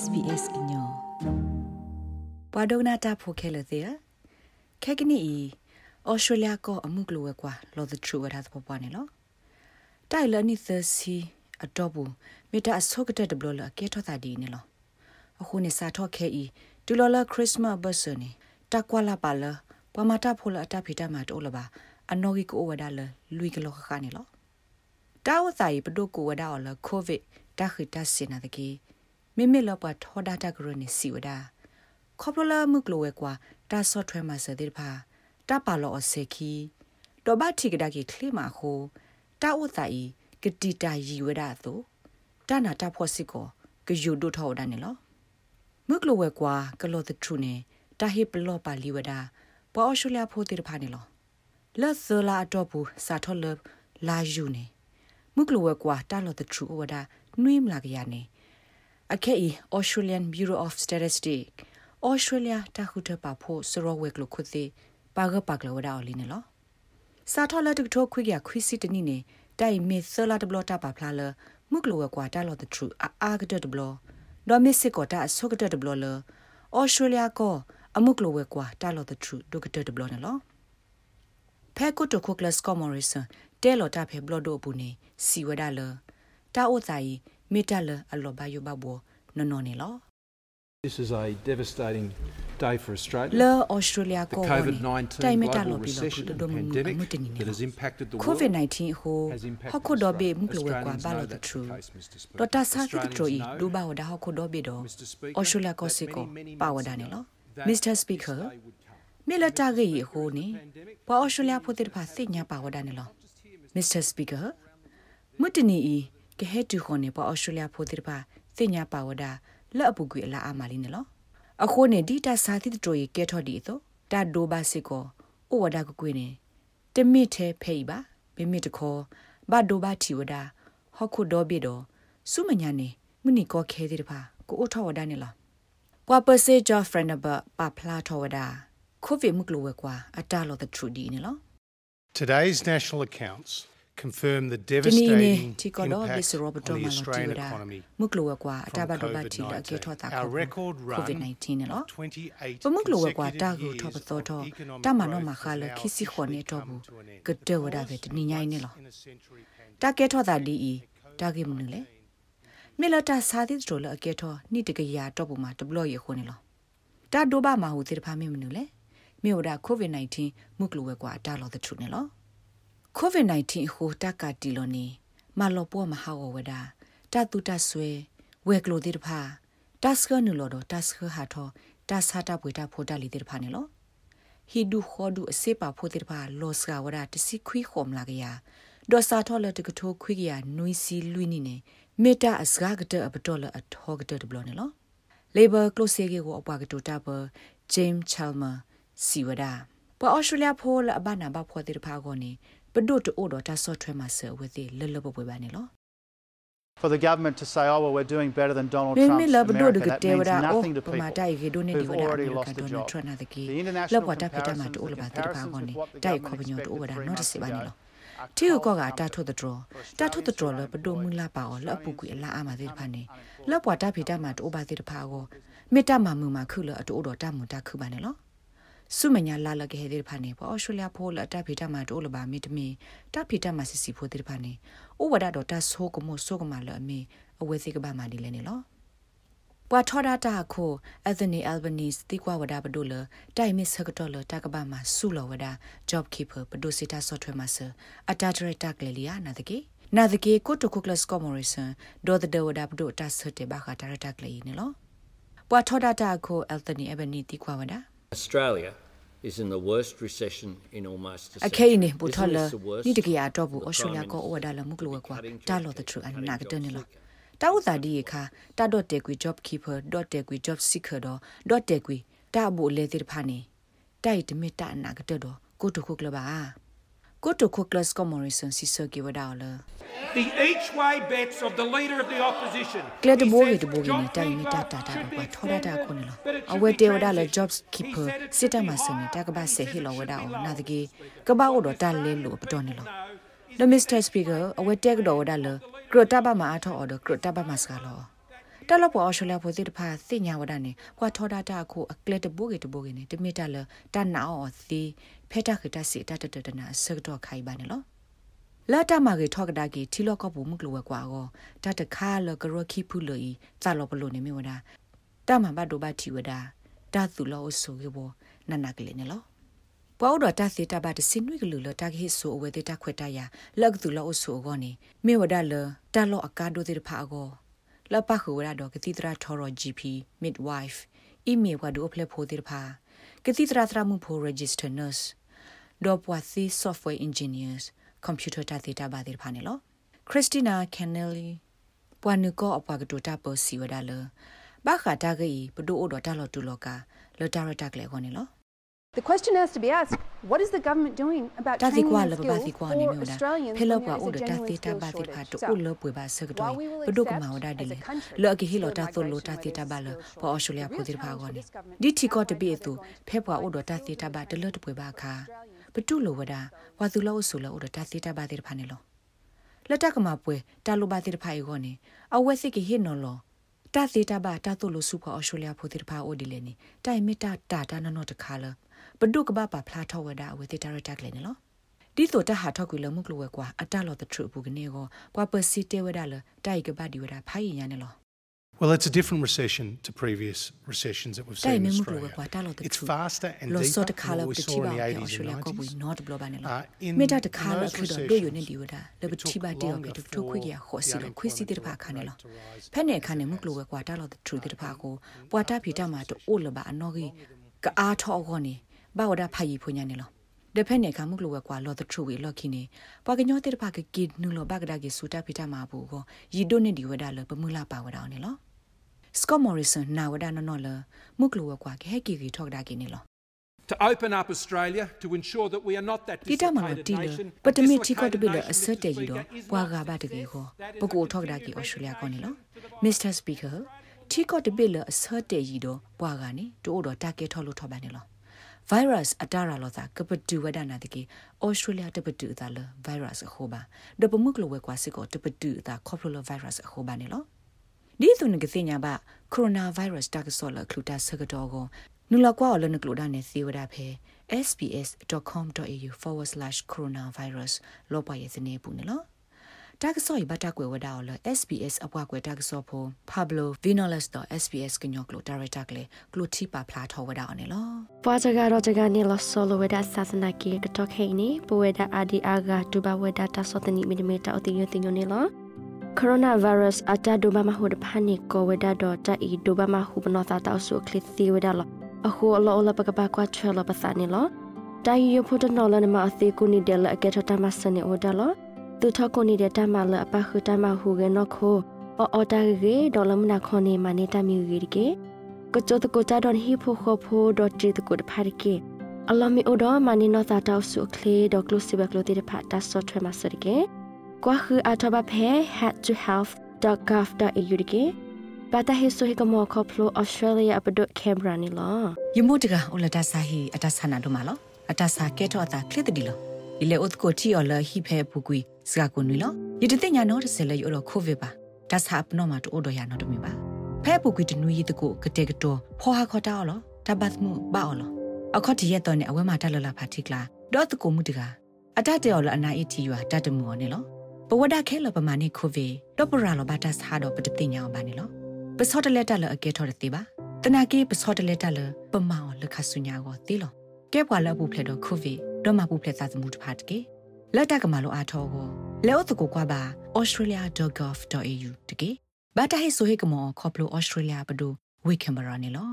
SBS ညောပဒုနာတာဖိုခဲလတဲ့ခဲကနီဩစတြေးလျကောအမှုကလောကွာလော the true ရတာပေါ်ပါနေလောတိုင်လနီသစီအတော့ဘူးမိတာအစောကတဲ့ဘလလကဲထောတာဒီနေလောအခုနေစာထော့ခဲဤဒူလော်လာခရစ်မတ်ဘတ်ဆနေတကွာလာပါလပမတာဖိုလအတာဖီတာမတိုးလပါအနော်ဂီကိုဝဒါလလူကလောခခနေလောတာဝဆိုင်ပဒုကိုဝဒါအော်လကိုဗစ်တခိတစင်နာတကေ မိမိလောပထောဒတာဂရနေစီဝဒါခေါပလာမှုကလောဝဲကွာတာဆော့ထွဲမှာစတဲ့ဖာတပါလောအစေခီတော့ဘာတိကဒါကေခလိမာခိုတာဝဆိုင်ကတိတာယီဝဒါသို့တနာတာဖို့စစ်ကိုကယူဒိုထောဒါနေလောမှုကလောဝဲကွာကလောတထူနေတာဟိပလောပါလီဝဒါပေါ်အရှူလျာဖိုတေဖာနေလောလက်ဆလာတော့ဘူးစာထောလလာယူနေမှုကလောဝဲကွာတာလောတထူဝဒါနွေးမလာကရနေ အခဲဤ Australian Bureau of Statistics Australia တခုတပါဖို့စရောဝဲကလခုသေးပါကပါကလဝဒါအလင်းနော်စာထောလက်တထိုခွိကခွိစီတနိနေတိုင်မစ်ဆလာတဘလတာပါဖလာလမှုကလဝဲကွာတာလောတထူအာအာကတတဘလဒေါ်မစ်စစ်ကောတာဆုကတတဘလလ Australia ကောအမှုကလဝဲကွာတာလောတထူဒုကတတဘလနော်ဖဲကုတခုကလစကောမော်ရီဆန်တဲလော်တာဖဲဘလဒိုဘူးနေစီဝဒါလတာအိုဇာယီမေတလ metale a lo bayo babo no non e lo. This is a devastating day for Australia. Le Australia ko tai metalo bilo kudo domu mutini ne. COVID-19 ho hako dobe mplewe kwa balo the true. Dota sa kitro i duba ho da hako dobe do Australia ko siko pawa dane lo. Mr. Speaker, mele tage i ho ni pa Australia potir pa se nya pawa dane lo. Mr. Speaker, mutini i ကဟဲတူခွန်နေပါအော်စတြေးလျဖိုတိပါသိညာပါဝဒလက်အပူကွေလာအာမလီနော်အခုနေဒီတာစာတိတိုရေကဲထော်ဒီတော့တာဒိုဘာစစ်ကိုဩဝဒကကွေနေတမစ်သေးဖေးပါမိမိတခေါ်ဘာဒိုဘာတီဝဒဟခုဒောဘီတော့စုမညာနေမနီကောခဲတိတပါကိုအထောဝဒနေလားပွာပစေဂျာဖရနဘပါဖလာထောဝဒကိုဗစ်မှုကလောဝဲကွာအတာလောတဲ့ထရူဒီနေလား Today's national accounts confirm the devastating impact on the Australian economy muklowa kwa atabato lati la ke thota ko covid 19 lo pa muklowa kwa ta gu thob tho tho ta ma no ma khala khisi khone to bu gde wada be tni nyai ne lo ta ke thota li i ta ke mun le me la ta sa thi tro la ke tho ni de ke ya to bu ma deploy ye khone lo ta do ba ma hu ti pha me mun le me oda covid 19 muklowa kwa ta lo the truth ne lo COVID-19 ဟိုတက်ကတီလိုနီမလောပေါ်မဟာဝဒတတုတဆွေဝဲကလိုတိတဖာတတ်စခနုလောတော့တတ်စခဟာတော့တတ်စာတပွေတာဖိုတာလီတိတဖာနေလောဟီဒူခေါ်ဒူအစေပါဖိုတိတဖာလောစကဝဒတစီခွီးခေါ်မလာကရဒေါ်စာထော်လတကထိုခွီးကရနွီစီလွီနီနေမေတာအစကားကတအပတော်လအထောကတတဘလောနေလော labor close ကေကိုအပွားကတူတာပါ James Chalmer စီဝဒါပေါ် Australia ဖိုလအဘနာဘဖို့တိတဖာကိုနေ ပဒုတ်အိုတော်တာဆော့ထွဲမှာဆဝေတိလလဘပွဲပါနေလော For the government to say, oh, well, we're doing better than Donald မေ Trump's မေလဘဒိုဒ America, က that တေဝ means ဒါအို nothing to ပမာ people တိုင်ဂေဒိုနေဒီဝ who've ဒါအ already မေရိ lost ကန် a ဒေါ်နယ် job. ထရန့်နာတကီ The international လောက်ပေါ်တာဖတာမှာ comparisons, တိုးလ the ပါတိပါ comparisons ကောနေ with what the တိုက် government ခေါပညောတိုးဝဒါ expected နော့ three တစီပါ months နေ ago လော are တီကို cold ကောက and တာထုတ်တဲ့တော် For တာထုတ်တဲ့တော်လ Australians ဘဒို who are မူလာပါအော unemployed, လအပူကွေအလားအမသေးဖာနေ unemployed. လောက်ပေါ်တာဖီတာမှာတိုးပါသေးတဖာကိုမေတ္တာမှာမူမှာခုလအတိုးတော်တမူတာခုပါနေလော စုမညာလာလကဟဲတဲ့ဖာနေပေါ်အော်စတြေးလျဖိုလတာဖီတာမှာတိုးလပါမီတမီတာဖီတာမှာစီစီဖိုတဲ့ဖာနေဥဝဒတော်တာဆိုးကမို့ဆိုးကမလအမီအဝဲစီကပါမှာဒီလဲနေလောပွာထောဒတာခိုအသနီအယ်ဘနီစ်တိကွာဝဒါဘဒိုလတိုင်မစ်ဆကတော်လတကဘာမှာဆူလဝဒါ job keeper ဘဒိုစီတာဆော့ထွဲမှာဆအတာဒရတာကလေလီယာနာတကေနာတကေကိုတိုကိုကလစ်ကောမော်ရီဆန်ဒေါ်ဒဒဝဒါဘဒိုတာဆတ်တေဘာခတာရတာကလေနေလောပွာထောဒတာခိုအယ်သနီအဘနီတိကွာဝဒါ Australia is in the worst recession in almost a အခဲနေ century. ဘူ Isn't ထော်လ this the worst? နိတကေအတော့ဘူး The ဩစတြေးလျ Prime ကိုဩဝဒါလ Minister မှုကလောကွာ cutting တာ jobs, လောတထရအ cutting နာကတ jobs နေလော flicker. တာဝတာဒီခါတာတော့တေကွီ job keeper တော့တေကွီ job seeker တော့တော့တေကွီတာဘူးလေတိဖာနေတိုက်တမီတာအနာကတတော့ကိုတုခုကလပါကိုတုခုကလစကမော်ရီဆန်စီဆာကေဝဒါလ The each way bets of the leader of the opposition. ကလတ He ဘိုး says ရတဘိုးကနေ job တိုင်မီတာ keeper တာတာ should ဘ be ထောတာတာခုနေလော but it အ should ဝဲ be တေဝဒါလ transitioned. job He keeper said it စစ်တ should မ be စနေ higher. တကဘာ He ဆေ said ဟီ it လောဝ should ဒါ be နာတ lower. ကေကဘာအိုတော့တာလဲလို့ပတော်နေလော The Mr. Speaker အဝဲတက်တော့ဒါလကရတဘမအားထောအော်ဒကရတဘမစကလောတက်လပေါ်အော်ရှိုလျဖိုစစ်တဖာစညာဝဒနေကွာထောဒတာခုအကလက်တဘိုးကေတဘိုးကေနေတမီတလတနာအောသီဖက်တာခတစီတတတတနာဆက်တော့ခိုင်ပါနေလော လာတမကေထောကဒါကီထီလောကဘူမကလောကွာကောတတခါလကရခိဖူလိုဤဇာလောပလိုနေမီဝဒတမဘတ်ဒိုဘတ်တီဝဒတာသူလောဆိုကေဘောနနကလေးနေလောပွားတော့တသေတဘတ်စင်နွေကလူလတခေဆိုအဝဲတေတခွက်တရလက်သူလောဆိုကောနေမေဝဒလတလောအကာဒိုတေဖာကောလပခုဝရတော့ကတိတရာထော်ရ GP midwife email ကဒိုဖလက်ဖိုတေဖာကတိတရာသရမှုဖို register nurse ဒေါ်ပွာသီ software engineers computer တသေတဘတ်တေဖာနေလော Christina Kennelly ပွာနုကောအပွားကတိုတာပေါ်စီဝဒါလဘာခတာဂီပဒိုအိုဒတာလောတူလောကလောတာရတာကလေခေါနေလော The question has to be asked, what is the government doing about တာစီ training ကွာ and လဘဘာစီ skills ကွာ for နေမျိုးဒါ Australians ဖဲ when လော there ကွာ is အို a ဒတာ genuine တေတာ skills ဘာတိဖာ shortage? တူ So, အိုလပွေပါစကတော် while we will ဘဒုက accept မာဝဒါဒီလေ as a country လောကီဟီလော skilled တာသို့လော migration တာတေတာ when ဘာ there လ is ပေါ် skills အော်စတြေးလျ shortage. ဖိုတေဖာ The real ကောနေ challenge for this government ဒီတီကော is တ how ပိ are တူ they going to ဖဲပွားအိုဒတာတေတာဘာတလတ်ပွေပါခါ ဘတုလောဝဒါဝါသူလောဆူလောအိုဒတာတေတာဘာတေဖာနေလောလက်တကမှာပွဲတာလိုဘာတေဖာယေကောနေအဝဲစစ်ကဟိနော်လောတာသေးတာဘာတာတို့လို့စုဖော်အော်စတြေးလျဖိုတေတဖာအိုဒီလေနေတိုင်မီတာတာတာနော်နော်တခါလဘဒုကဘာပါဖလာထောဝဒါအဝဲတေတာရတက်လေနေလောဒီတော့တဟာထောက်ကွေလမှုကလဝဲကွာအတလောတထရဘူးကနေကောကွာပစီတေဝဒါလတိုက်ကဘာဒီဝဒါဖိုင်ရနေလော Well, it's a different recession to previous recessions that we've တိုင် seen မ in မှုကလဝဲ Australia. ကွာတလောတထ It's faster and လော deeper စောတ than ခါလ what ပ we တိ saw ပါ in the အော် 80s စတြေးလျ and ကိုဘူး 90s. not ဘလဘာနေလော Uh, in မေတာတခါလ those ခရတော့ recessions, တို့ရနေဒီဝဒါလဘ it တိ took ပါတေော်က longer တ for ထုခွေရခေါ်စီ the လခွေစီတေတဖာခါနေ unemployment လော to rise ဖဲနေခါနေမှုကလဝဲကွာတလောတထရတေတဖာကိုပွာတာဖီတာမှာတို့အိုလဘာအနော်ကြီးကအားထောခေါနေဘာဝဒါဖိုင်ဖွညာနေလောဒဖက်နေခါမှုကလဝဲကွာလောတထရဝေလော်ခိနေပွာကညောတေတဖာကကိနုလောဘကဒါကေစူတာဖီတာမှာဘူးကိုရီဒိုနေဒီဝဒါလပမူလာပါဝဒါနေလော Scott Morrison နာဝဒနနော်လမှုကလဝကွာခဲကီကီထောက်ဒါကီနေလော To open up Australia to ensure that we are not that တိတမလော dislocated တီလ nation. ပတမီတီကိုတ Dislocated ပိလ nation, အစ Mr. တဲ့ကြီးတော့ Speaker, is ဘွာ not ကဘာတကေကို That is ပကို a ထောက်ဒါကီ continued ဩစတြေးလျကောနေလော regulation Mr Speaker တီကိုတပိလအစတဲ့ကြီးတော့ဘွာကနေတို့တော့တာကဲထောက်လို့ထောက်ပါနေလော virus အတရာလောသာကပတူဝဒနာတကေဩစတြေးလျတပတူသာလ virus အခုပါဒပမှုကလဝဲကွာစစ်ကိုတပတူသာခေါပလို virus အခုပါနေလော ဒီသူနကစညာပါကိုရိုနာဗိုင်းရပ်စ်တကဆောလခလူတာဆကတော့ကိုနူလာကွာလနကလူဒါနေစီဝဒဖဲ sbs.com.au/coronavirus လောပါရဲ့စနေပူနေလောတကဆောရဘတာကွယ်ဝဒါော်လ SBS အပွားကွယ်တကဆောဖို Pablo Vinoles တော့ SBS ကညောကလိုဒါရိုက်တာကလေကလိုတီပါဖလာထောဝဒါအနေလောပွားကြကတော့ကြကနေလဆောလဝဒသသနာကီကတော့ခိနေပဝဒအာဒီအာဂါဒူဘဝဒတာဆောတနီမီလီမီတာအတိယတင်ညနေလော ကိုရိုနာဗိုင်းရပ်စ်အတာဒိုဘာမဟုဒဖာနီကိုဝဒတော့တာအီဒိုဘာမဟုဘနောတာတောက်ဆုခလစ်သီဝဒလောအခုအလောအလပကပကွာချဲလပသနီလောတိုင်ယဖို့တနော်လနမအသေးကိုနီတယ်လအကက်ထတမစနေဝဒလောသူထကိုနီတဲ့တမလအပခုတမဟုကနောခိုအော်အော်တာရေဒေါ်လမနာခေါနေမနေတာမြူကြီးကေကချိုတကိုကြတော့ဟိဖိုခိုဖိုဒတ်တီတကိုတဖာရီကေအလမီအိုဒမနီနောတာတောက်ဆုခလေဒေါကလုစီဘကလိုတီတဖာတဆော့ထွဲမစရကေ ကွာခအထဘဖဲ had to health.gov.au ကေပတာဟိဆိုဟိကမောခေါဖလိုအော်စတြေးလျအပဒတ်ကင်ဘရာနီလောယမိုတကအိုလတာဆာဟီအတဆာနာဒိုမာလောအတဆာကဲတော့တာကလစ်တီလောဒီလေဥတ်ကိုတီအော်လဟိဖဲပူကွီစကကုနီလောယတတင်ညာနော်တဆဲလေယောခိုဗေပါဒါဆာပနောမတိုဒိုယာနော်တမီပါဖဲပူကွီတနူယီတကိုကတဲ့ကတော့ဖောဟာခေါ်တာလောတဘတ်မှုဘာအော်လောအခတ်တရက်တော့နေအဝဲမှာတက်လလာဖာတိကလာဒေါတ်တကိုမှုတကအတတဲ့အော်လအနာအီတီယူတတ်တမှုော်နေလော ပဝဒခဲလပမာနေခိုဗေတော့ပရာလောဘတာဆာတော့ပတတင်ညာဘာနေလောပစောတလက်တလအကဲထော်တဲ့ပါတနာကေပစောတလက်တလပမောလခဆုညာကိုတီလောကဲပွာလပုဖလက်တော့ခိုဗေတော့မပုဖလက်သာသမှုတဖတ်ကေလက်တကမလိုအားထောကိုလဲဥတကိုကွာပါ australia.gov.au တကေဘာတာဟိဆိုဟေကမောခေါပလို australia ဘဒိုဝေကင်မရာနေလော